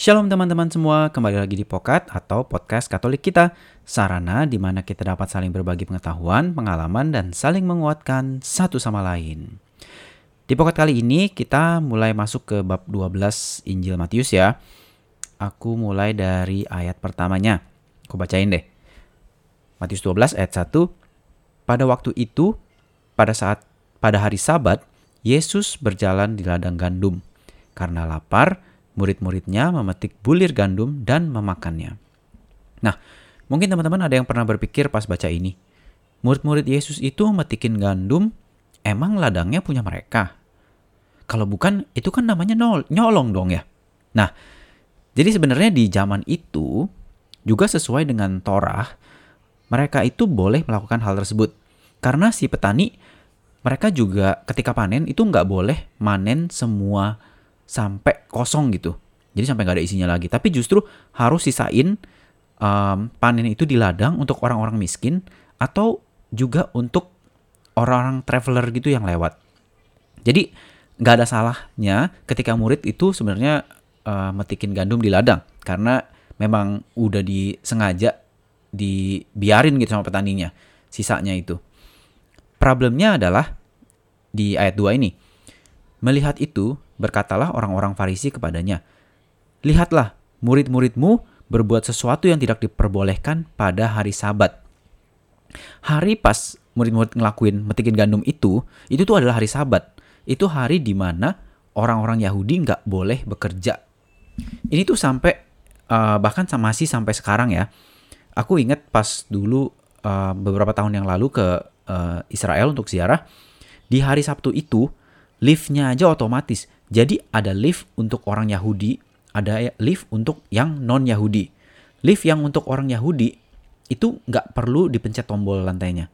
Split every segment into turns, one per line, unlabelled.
Shalom teman-teman semua, kembali lagi di Pokat atau Podcast Katolik kita, sarana di mana kita dapat saling berbagi pengetahuan, pengalaman, dan saling menguatkan satu sama lain. Di Pokat kali ini kita mulai masuk ke bab 12 Injil Matius ya. Aku mulai dari ayat pertamanya. Aku bacain deh. Matius 12 ayat 1. Pada waktu itu, pada saat pada hari Sabat, Yesus berjalan di ladang gandum. Karena lapar, murid-muridnya memetik bulir gandum dan memakannya. Nah, mungkin teman-teman ada yang pernah berpikir pas baca ini. Murid-murid Yesus itu metikin gandum, emang ladangnya punya mereka? Kalau bukan, itu kan namanya nyolong dong ya. Nah, jadi sebenarnya di zaman itu, juga sesuai dengan Torah, mereka itu boleh melakukan hal tersebut. Karena si petani, mereka juga ketika panen itu nggak boleh manen semua sampai kosong gitu. Jadi sampai nggak ada isinya lagi. Tapi justru harus sisain um, panen itu di ladang untuk orang-orang miskin atau juga untuk orang-orang traveler gitu yang lewat. Jadi nggak ada salahnya ketika murid itu sebenarnya uh, metikin gandum di ladang karena memang udah disengaja dibiarin gitu sama petaninya sisanya itu. Problemnya adalah di ayat 2 ini. Melihat itu, berkatalah orang-orang Farisi kepadanya, Lihatlah, murid-muridmu berbuat sesuatu yang tidak diperbolehkan pada hari sabat. Hari pas murid-murid ngelakuin metikin gandum itu, itu tuh adalah hari sabat. Itu hari di mana orang-orang Yahudi nggak boleh bekerja. Ini tuh sampai, uh, bahkan masih sampai sekarang ya. Aku ingat pas dulu uh, beberapa tahun yang lalu ke uh, Israel untuk ziarah, di hari Sabtu itu, liftnya aja otomatis jadi ada lift untuk orang Yahudi, ada lift untuk yang non Yahudi. Lift yang untuk orang Yahudi itu nggak perlu dipencet tombol lantainya,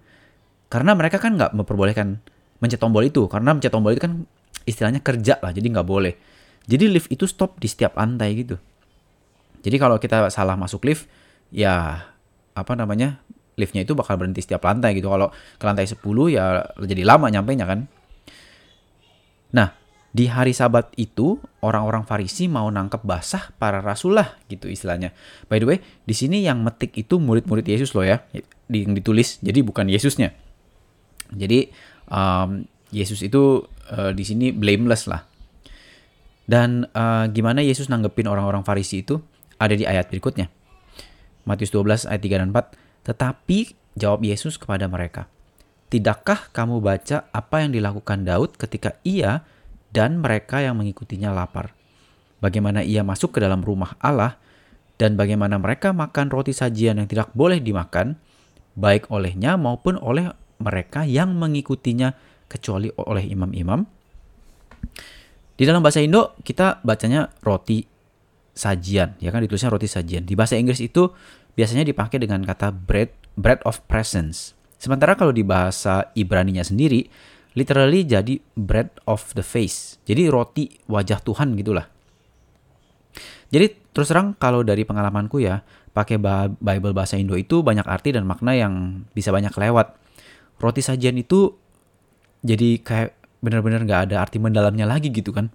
karena mereka kan nggak memperbolehkan mencet tombol itu, karena mencet tombol itu kan istilahnya kerja lah, jadi nggak boleh. Jadi lift itu stop di setiap lantai gitu. Jadi kalau kita salah masuk lift, ya apa namanya liftnya itu bakal berhenti setiap lantai gitu. Kalau ke lantai 10 ya jadi lama nyampe nya kan. Nah, di hari sabat itu orang-orang Farisi mau nangkep basah para rasul lah gitu istilahnya. By the way, di sini yang metik itu murid-murid Yesus loh ya, yang ditulis. Jadi bukan Yesusnya. Jadi um, Yesus itu uh, di sini blameless lah. Dan uh, gimana Yesus nanggepin orang-orang Farisi itu ada di ayat berikutnya. Matius 12 ayat 3 dan 4. Tetapi jawab Yesus kepada mereka, Tidakkah kamu baca apa yang dilakukan Daud ketika ia dan mereka yang mengikutinya lapar. Bagaimana ia masuk ke dalam rumah Allah dan bagaimana mereka makan roti sajian yang tidak boleh dimakan, baik olehnya maupun oleh mereka yang mengikutinya kecuali oleh imam-imam. Di dalam bahasa Indo kita bacanya roti sajian, ya kan ditulisnya roti sajian. Di bahasa Inggris itu biasanya dipakai dengan kata bread bread of presence. Sementara kalau di bahasa Ibrani-nya sendiri literally jadi bread of the face. Jadi roti wajah Tuhan gitulah. Jadi terus terang kalau dari pengalamanku ya, pakai Bible bahasa Indo itu banyak arti dan makna yang bisa banyak lewat. Roti sajian itu jadi kayak benar-benar nggak ada arti mendalamnya lagi gitu kan.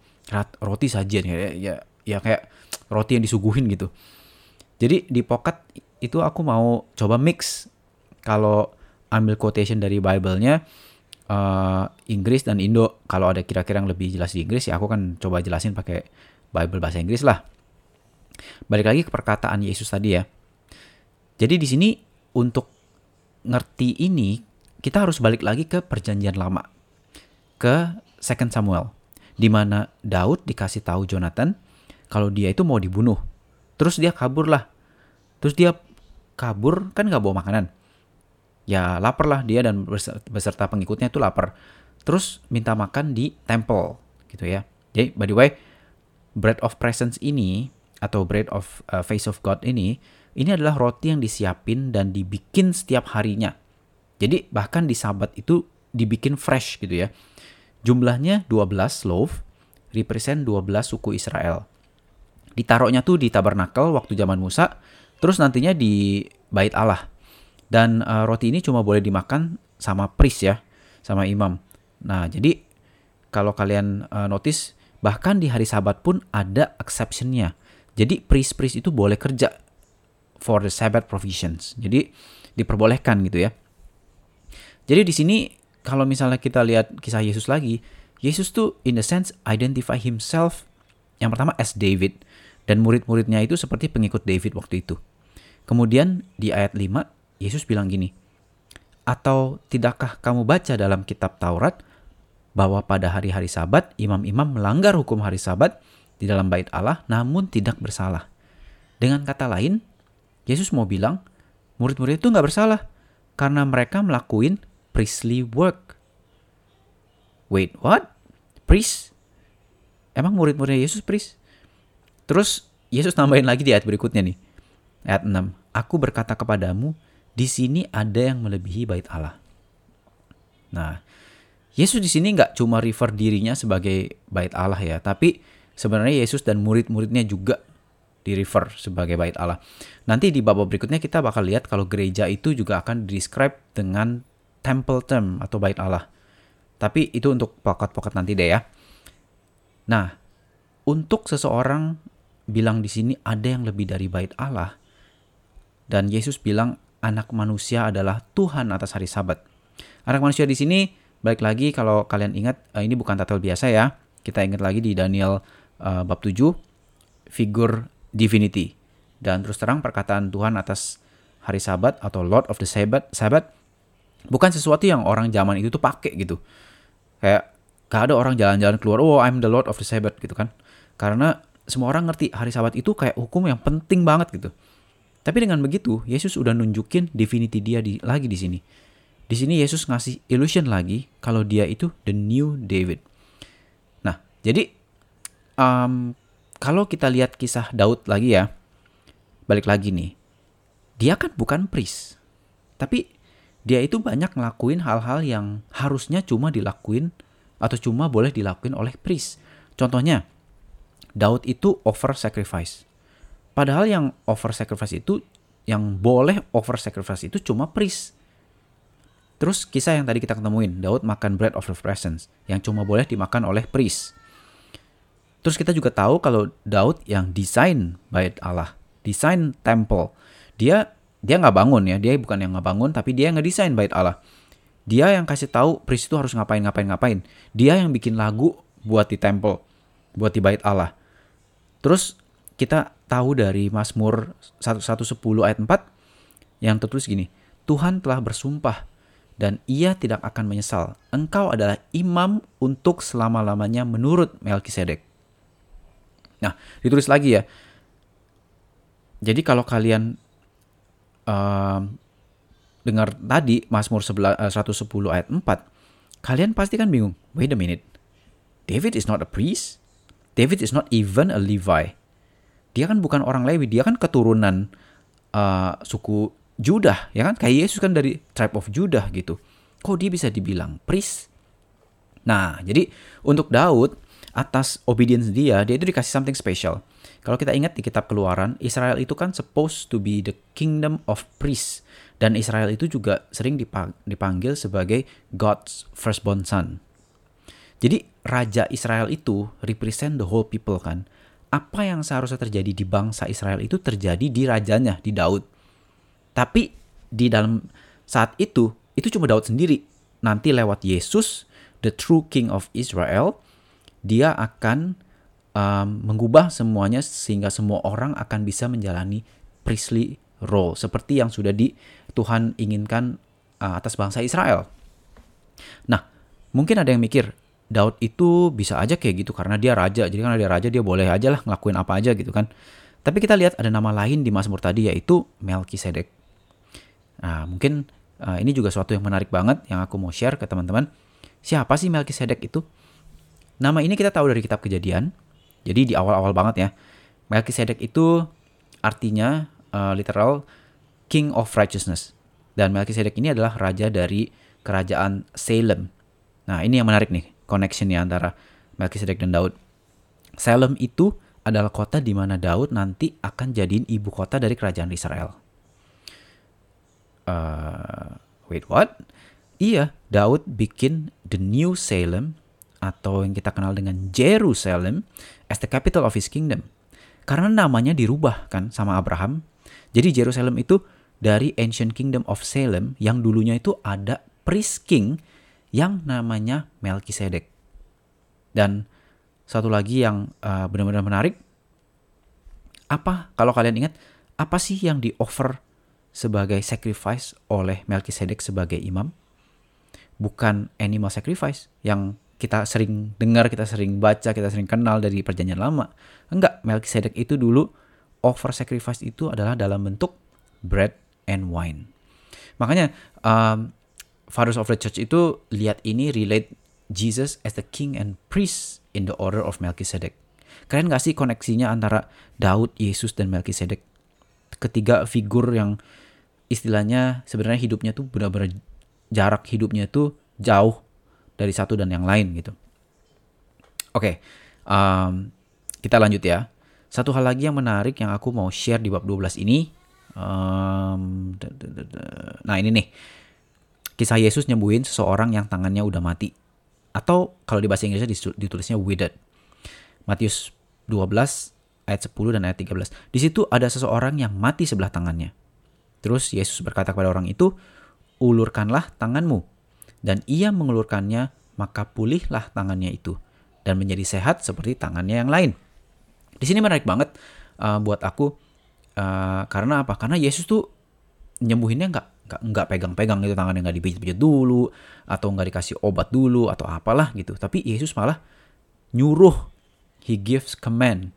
Roti sajian ya, ya ya kayak roti yang disuguhin gitu. Jadi di pocket itu aku mau coba mix kalau ambil quotation dari Bible-nya uh, Inggris dan Indo. Kalau ada kira-kira yang lebih jelas di Inggris ya aku kan coba jelasin pakai Bible bahasa Inggris lah. Balik lagi ke perkataan Yesus tadi ya. Jadi di sini untuk ngerti ini kita harus balik lagi ke perjanjian lama. Ke Second Samuel di mana Daud dikasih tahu Jonathan kalau dia itu mau dibunuh. Terus dia kabur lah. Terus dia kabur kan nggak bawa makanan ya lapar lah dia dan beserta pengikutnya itu lapar. Terus minta makan di temple gitu ya. Jadi by the way, bread of presence ini atau bread of uh, face of God ini ini adalah roti yang disiapin dan dibikin setiap harinya. Jadi bahkan di sabat itu dibikin fresh gitu ya. Jumlahnya 12 loaf, represent 12 suku Israel. Ditaruhnya tuh di tabernakel waktu zaman Musa, terus nantinya di bait Allah. Dan uh, roti ini cuma boleh dimakan sama priest ya, sama imam. Nah, jadi kalau kalian uh, notice bahkan di hari Sabat pun ada exceptionnya. Jadi priest-priest itu boleh kerja for the Sabbath provisions. Jadi diperbolehkan gitu ya. Jadi di sini kalau misalnya kita lihat kisah Yesus lagi, Yesus tuh in the sense identify himself yang pertama as David dan murid-muridnya itu seperti pengikut David waktu itu. Kemudian di ayat 5 Yesus bilang gini, "Atau tidakkah kamu baca dalam kitab Taurat bahwa pada hari-hari sabat imam-imam melanggar hukum hari sabat di dalam bait Allah namun tidak bersalah. Dengan kata lain, Yesus mau bilang murid-murid itu nggak bersalah karena mereka melakukan priestly work. Wait, what? Priest? Emang murid-muridnya Yesus priest? Terus Yesus nambahin lagi di ayat berikutnya nih. Ayat 6. Aku berkata kepadamu, di sini ada yang melebihi bait Allah. Nah, Yesus di sini nggak cuma refer dirinya sebagai bait Allah ya, tapi sebenarnya Yesus dan murid-muridnya juga di refer sebagai bait Allah. Nanti di bab berikutnya kita bakal lihat kalau gereja itu juga akan describe dengan temple term atau bait Allah. Tapi itu untuk pokok-pokok nanti deh ya. Nah, untuk seseorang bilang di sini ada yang lebih dari bait Allah dan Yesus bilang anak manusia adalah Tuhan atas hari Sabat. Anak manusia di sini Baik lagi kalau kalian ingat uh, ini bukan title biasa ya. Kita ingat lagi di Daniel uh, bab 7 figur divinity. Dan terus terang perkataan Tuhan atas hari Sabat atau Lord of the Sabbath, Sabbath bukan sesuatu yang orang zaman itu tuh pakai gitu. Kayak gak ada orang jalan-jalan keluar, oh I'm the Lord of the Sabbath gitu kan. Karena semua orang ngerti hari Sabat itu kayak hukum yang penting banget gitu. Tapi dengan begitu, Yesus udah nunjukin divinity dia di, lagi di sini. Di sini Yesus ngasih illusion lagi kalau dia itu the new David. Nah, jadi um, kalau kita lihat kisah Daud lagi ya, balik lagi nih, dia kan bukan priest, tapi dia itu banyak ngelakuin hal-hal yang harusnya cuma dilakuin atau cuma boleh dilakuin oleh priest. Contohnya, Daud itu over sacrifice. Padahal yang over sacrifice itu, yang boleh over sacrifice itu cuma priest. Terus kisah yang tadi kita ketemuin, Daud makan bread of the presence yang cuma boleh dimakan oleh priest. Terus kita juga tahu kalau Daud yang desain bait Allah, desain temple. Dia dia nggak bangun ya, dia bukan yang nggak bangun tapi dia yang ngedesain bait Allah. Dia yang kasih tahu priest itu harus ngapain ngapain ngapain. Dia yang bikin lagu buat di temple, buat di bait Allah. Terus kita tahu dari Mazmur 110 ayat 4 yang tertulis gini, Tuhan telah bersumpah dan ia tidak akan menyesal. Engkau adalah imam untuk selama-lamanya menurut Melkisedek. Nah, ditulis lagi ya. Jadi kalau kalian uh, dengar tadi Mazmur 110 eh, ayat 4, kalian pasti kan bingung. Wait a minute. David is not a priest. David is not even a Levi. Dia kan bukan orang Lewi, dia kan keturunan uh, suku Judah, ya kan? Kayak Yesus kan dari tribe of Judah gitu. Kok dia bisa dibilang priest? Nah, jadi untuk Daud, atas obedience dia, dia itu dikasih something special. Kalau kita ingat di kitab keluaran, Israel itu kan supposed to be the kingdom of priests. Dan Israel itu juga sering dipanggil sebagai God's firstborn son. Jadi Raja Israel itu represent the whole people kan. Apa yang seharusnya terjadi di bangsa Israel itu terjadi di rajanya, di Daud. Tapi di dalam saat itu, itu cuma Daud sendiri. Nanti lewat Yesus, the true king of Israel, dia akan um, mengubah semuanya sehingga semua orang akan bisa menjalani priestly role seperti yang sudah di Tuhan inginkan uh, atas bangsa Israel. Nah, mungkin ada yang mikir Daud itu bisa aja kayak gitu karena dia raja. Jadi karena dia raja dia boleh aja lah ngelakuin apa aja gitu kan. Tapi kita lihat ada nama lain di Mazmur tadi yaitu Melkisedek. Nah, mungkin uh, ini juga suatu yang menarik banget yang aku mau share ke teman-teman. Siapa sih Melkisedek itu? Nama ini kita tahu dari kitab Kejadian. Jadi di awal-awal banget ya. Melkisedek itu artinya uh, literal King of Righteousness. Dan Melkisedek ini adalah raja dari kerajaan Salem. Nah, ini yang menarik nih, connectionnya antara Melkisedek dan Daud. Salem itu adalah kota di mana Daud nanti akan jadiin ibu kota dari kerajaan Israel uh, wait what? Iya, Daud bikin the New Salem atau yang kita kenal dengan Jerusalem as the capital of his kingdom. Karena namanya dirubah kan sama Abraham. Jadi Jerusalem itu dari Ancient Kingdom of Salem yang dulunya itu ada priest king yang namanya Melkisedek. Dan satu lagi yang uh, benar-benar menarik, apa kalau kalian ingat apa sih yang di offer sebagai sacrifice oleh Melkisedek sebagai imam? Bukan animal sacrifice yang kita sering dengar, kita sering baca, kita sering kenal dari perjanjian lama. Enggak, Melkisedek itu dulu offer sacrifice itu adalah dalam bentuk bread and wine. Makanya um, Fathers of the Church itu lihat ini relate Jesus as the king and priest in the order of Melchizedek. Kalian gak sih koneksinya antara Daud, Yesus, dan Melchizedek? Ketiga figur yang istilahnya sebenarnya hidupnya tuh benar-benar jarak hidupnya tuh jauh dari satu dan yang lain gitu. Oke, okay, um, kita lanjut ya. Satu hal lagi yang menarik yang aku mau share di bab 12 ini. Um, nah ini nih Kisah Yesus nyembuhin seseorang yang tangannya udah mati. Atau kalau di bahasa Inggrisnya ditulisnya withered. Matius 12 ayat 10 dan ayat 13. Di situ ada seseorang yang mati sebelah tangannya. Terus Yesus berkata kepada orang itu, ulurkanlah tanganmu. Dan ia mengulurkannya, maka pulihlah tangannya itu. Dan menjadi sehat seperti tangannya yang lain. Di sini menarik banget uh, buat aku. Uh, karena apa? Karena Yesus tuh nyembuhinnya nggak nggak pegang-pegang gitu tangannya nggak dipijit-pijit dulu atau nggak dikasih obat dulu atau apalah gitu. Tapi Yesus malah nyuruh he gives command.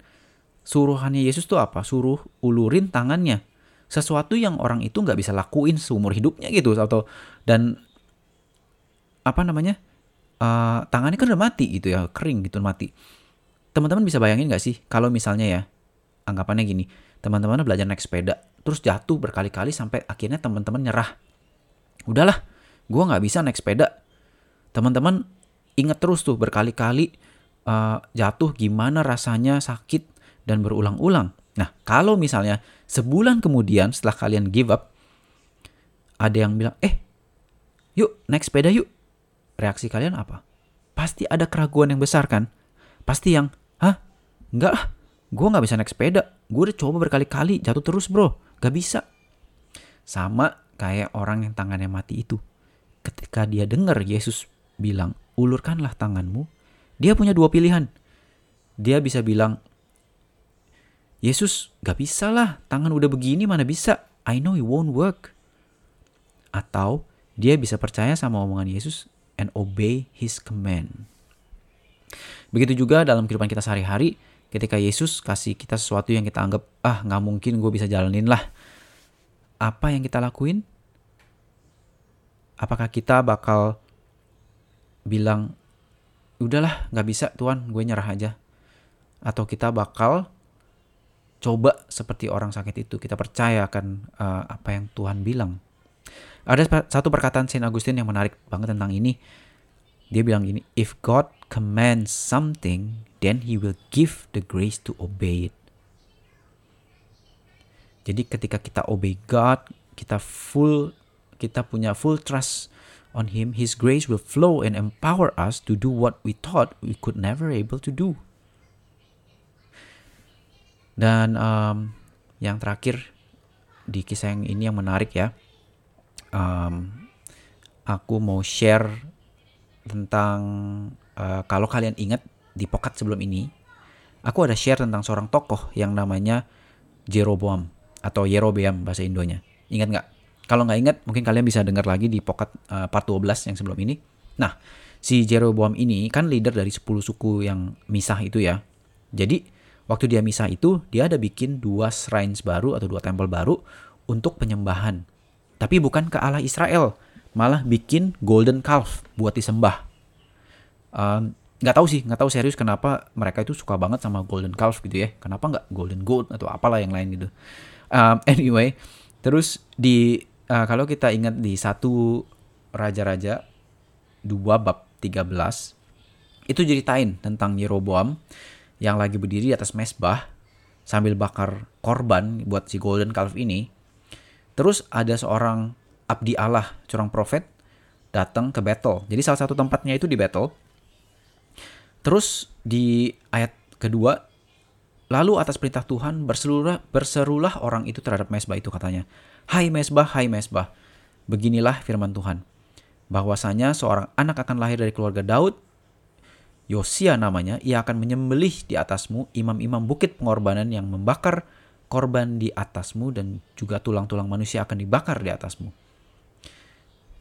Suruhannya Yesus tuh apa? Suruh ulurin tangannya. Sesuatu yang orang itu nggak bisa lakuin seumur hidupnya gitu atau dan apa namanya? Uh, tangannya kan udah mati gitu ya kering gitu mati. Teman-teman bisa bayangin nggak sih? Kalau misalnya ya anggapannya gini teman-teman belajar naik sepeda terus jatuh berkali-kali sampai akhirnya teman-teman nyerah. Udahlah, gue nggak bisa naik sepeda. Teman-teman inget terus tuh berkali-kali uh, jatuh gimana rasanya sakit dan berulang-ulang. Nah, kalau misalnya sebulan kemudian setelah kalian give up, ada yang bilang, eh, yuk naik sepeda yuk. Reaksi kalian apa? Pasti ada keraguan yang besar kan? Pasti yang, hah? Enggak lah, gue nggak bisa naik sepeda. Gue udah coba berkali-kali, jatuh terus bro. Gak bisa. Sama kayak orang yang tangannya mati itu. Ketika dia dengar Yesus bilang, ulurkanlah tanganmu. Dia punya dua pilihan. Dia bisa bilang, Yesus gak bisa lah, tangan udah begini mana bisa. I know it won't work. Atau dia bisa percaya sama omongan Yesus and obey his command. Begitu juga dalam kehidupan kita sehari-hari, ketika Yesus kasih kita sesuatu yang kita anggap ah nggak mungkin gue bisa jalanin lah. Apa yang kita lakuin? Apakah kita bakal bilang udahlah nggak bisa Tuhan gue nyerah aja. Atau kita bakal coba seperti orang sakit itu kita percaya akan uh, apa yang Tuhan bilang. Ada satu perkataan Saint Augustine yang menarik banget tentang ini. Dia bilang gini if God commands something then he will give the grace to obey it. Jadi ketika kita obey God, kita full kita punya full trust on him, his grace will flow and empower us to do what we thought we could never able to do. Dan um, yang terakhir di kisah yang ini yang menarik ya, um, aku mau share tentang uh, kalau kalian ingat di pokat sebelum ini, aku ada share tentang seorang tokoh yang namanya Jeroboam atau Yerobeam bahasa Indonya. Ingat nggak? Kalau nggak ingat, mungkin kalian bisa dengar lagi di pokat uh, part 12 yang sebelum ini. Nah, si Jeroboam ini kan leader dari 10 suku yang misah itu ya. Jadi, waktu dia misah itu, dia ada bikin dua shrines baru atau dua tempel baru untuk penyembahan. Tapi bukan ke Allah Israel, malah bikin golden calf buat disembah. Um, nggak tahu sih nggak tahu serius kenapa mereka itu suka banget sama golden calf gitu ya. Kenapa nggak golden goat atau apalah yang lain gitu. Um, anyway terus di uh, kalau kita ingat di satu raja-raja dua bab 13 itu ceritain tentang Yeroboam yang lagi berdiri di atas mesbah sambil bakar korban buat si golden calf ini. Terus ada seorang abdi Allah curang profet datang ke battle jadi salah satu tempatnya itu di battle Terus di ayat kedua Lalu atas perintah Tuhan berserulah, berserulah orang itu terhadap mesbah itu katanya. Hai mesbah, hai mesbah. Beginilah firman Tuhan. Bahwasanya seorang anak akan lahir dari keluarga Daud. Yosia namanya, ia akan menyembelih di atasmu imam-imam bukit pengorbanan yang membakar korban di atasmu dan juga tulang-tulang manusia akan dibakar di atasmu.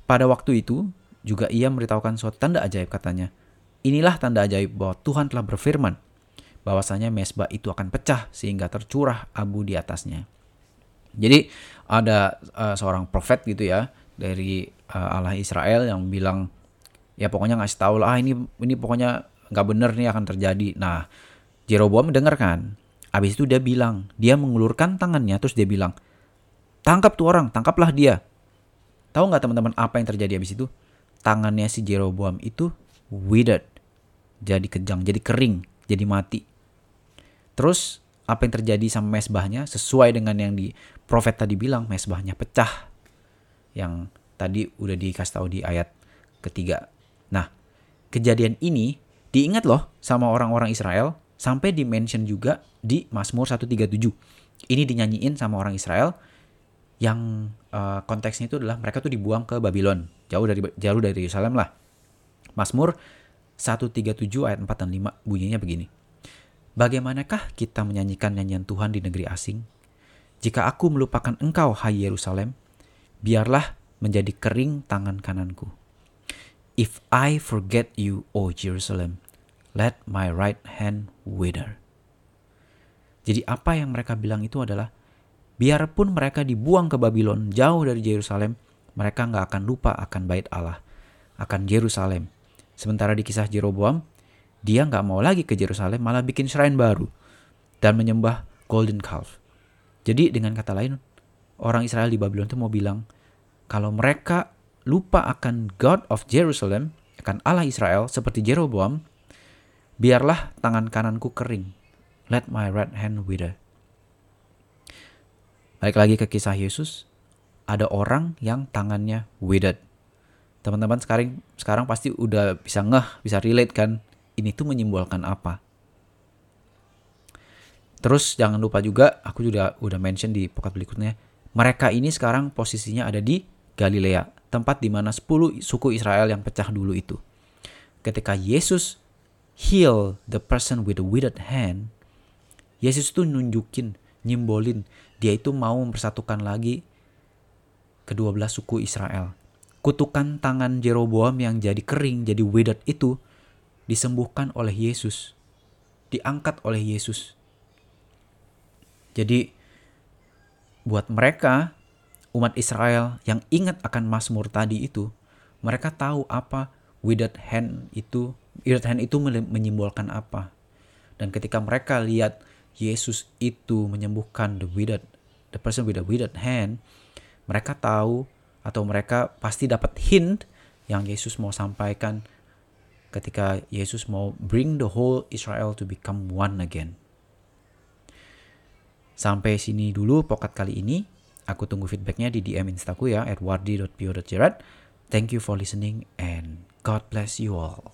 Pada waktu itu, juga ia memberitahukan suatu tanda ajaib katanya. Inilah tanda ajaib bahwa Tuhan telah berfirman bahwasanya mesbah itu akan pecah sehingga tercurah abu di atasnya. Jadi ada uh, seorang profet gitu ya dari uh, Allah Israel yang bilang ya pokoknya ngasih tahu lah ah, ini ini pokoknya nggak bener nih akan terjadi. Nah Jeroboam mendengarkan. Habis itu dia bilang, dia mengulurkan tangannya terus dia bilang, tangkap tuh orang, tangkaplah dia. Tahu nggak teman-teman apa yang terjadi habis itu? Tangannya si Jeroboam itu withered, jadi kejang, jadi kering, jadi mati. Terus apa yang terjadi sama mesbahnya sesuai dengan yang di profet tadi bilang mesbahnya pecah. Yang tadi udah dikasih tahu di ayat ketiga. Nah, kejadian ini diingat loh sama orang-orang Israel sampai dimention juga di Mazmur 137. Ini dinyanyiin sama orang Israel yang uh, konteksnya itu adalah mereka tuh dibuang ke Babylon, jauh dari jauh dari Yerusalem lah. Mazmur 137 ayat 4 dan 5 bunyinya begini. Bagaimanakah kita menyanyikan nyanyian Tuhan di negeri asing? Jika aku melupakan engkau, hai Yerusalem, biarlah menjadi kering tangan kananku. If I forget you, O Jerusalem, let my right hand wither. Jadi apa yang mereka bilang itu adalah, biarpun mereka dibuang ke Babylon jauh dari Yerusalem, mereka nggak akan lupa akan bait Allah, akan Yerusalem. Sementara di kisah Jeroboam, dia nggak mau lagi ke Yerusalem, malah bikin shrine baru dan menyembah golden calf. Jadi dengan kata lain, orang Israel di Babylon itu mau bilang, kalau mereka lupa akan God of Jerusalem, akan Allah Israel seperti Jeroboam, biarlah tangan kananku kering. Let my right hand wither. Balik lagi ke kisah Yesus, ada orang yang tangannya withered. Teman-teman sekarang sekarang pasti udah bisa ngeh, bisa relate kan ini tuh menyimbolkan apa. Terus jangan lupa juga, aku juga udah mention di pokat berikutnya, mereka ini sekarang posisinya ada di Galilea, tempat di mana 10 suku Israel yang pecah dulu itu. Ketika Yesus heal the person with the withered hand, Yesus tuh nunjukin, nyimbolin, dia itu mau mempersatukan lagi kedua belas suku Israel. Kutukan tangan Jeroboam yang jadi kering, jadi withered itu disembuhkan oleh Yesus, diangkat oleh Yesus. Jadi buat mereka umat Israel yang ingat akan Mazmur tadi itu, mereka tahu apa withered hand itu, withered hand itu menyimbolkan apa. Dan ketika mereka lihat Yesus itu menyembuhkan the withered, the person with the withered hand, mereka tahu atau mereka pasti dapat hint yang Yesus mau sampaikan ketika Yesus mau bring the whole Israel to become one again. Sampai sini dulu pokat kali ini. Aku tunggu feedbacknya di DM instaku ya, at wardi.pio.jerat. Thank you for listening and God bless you all.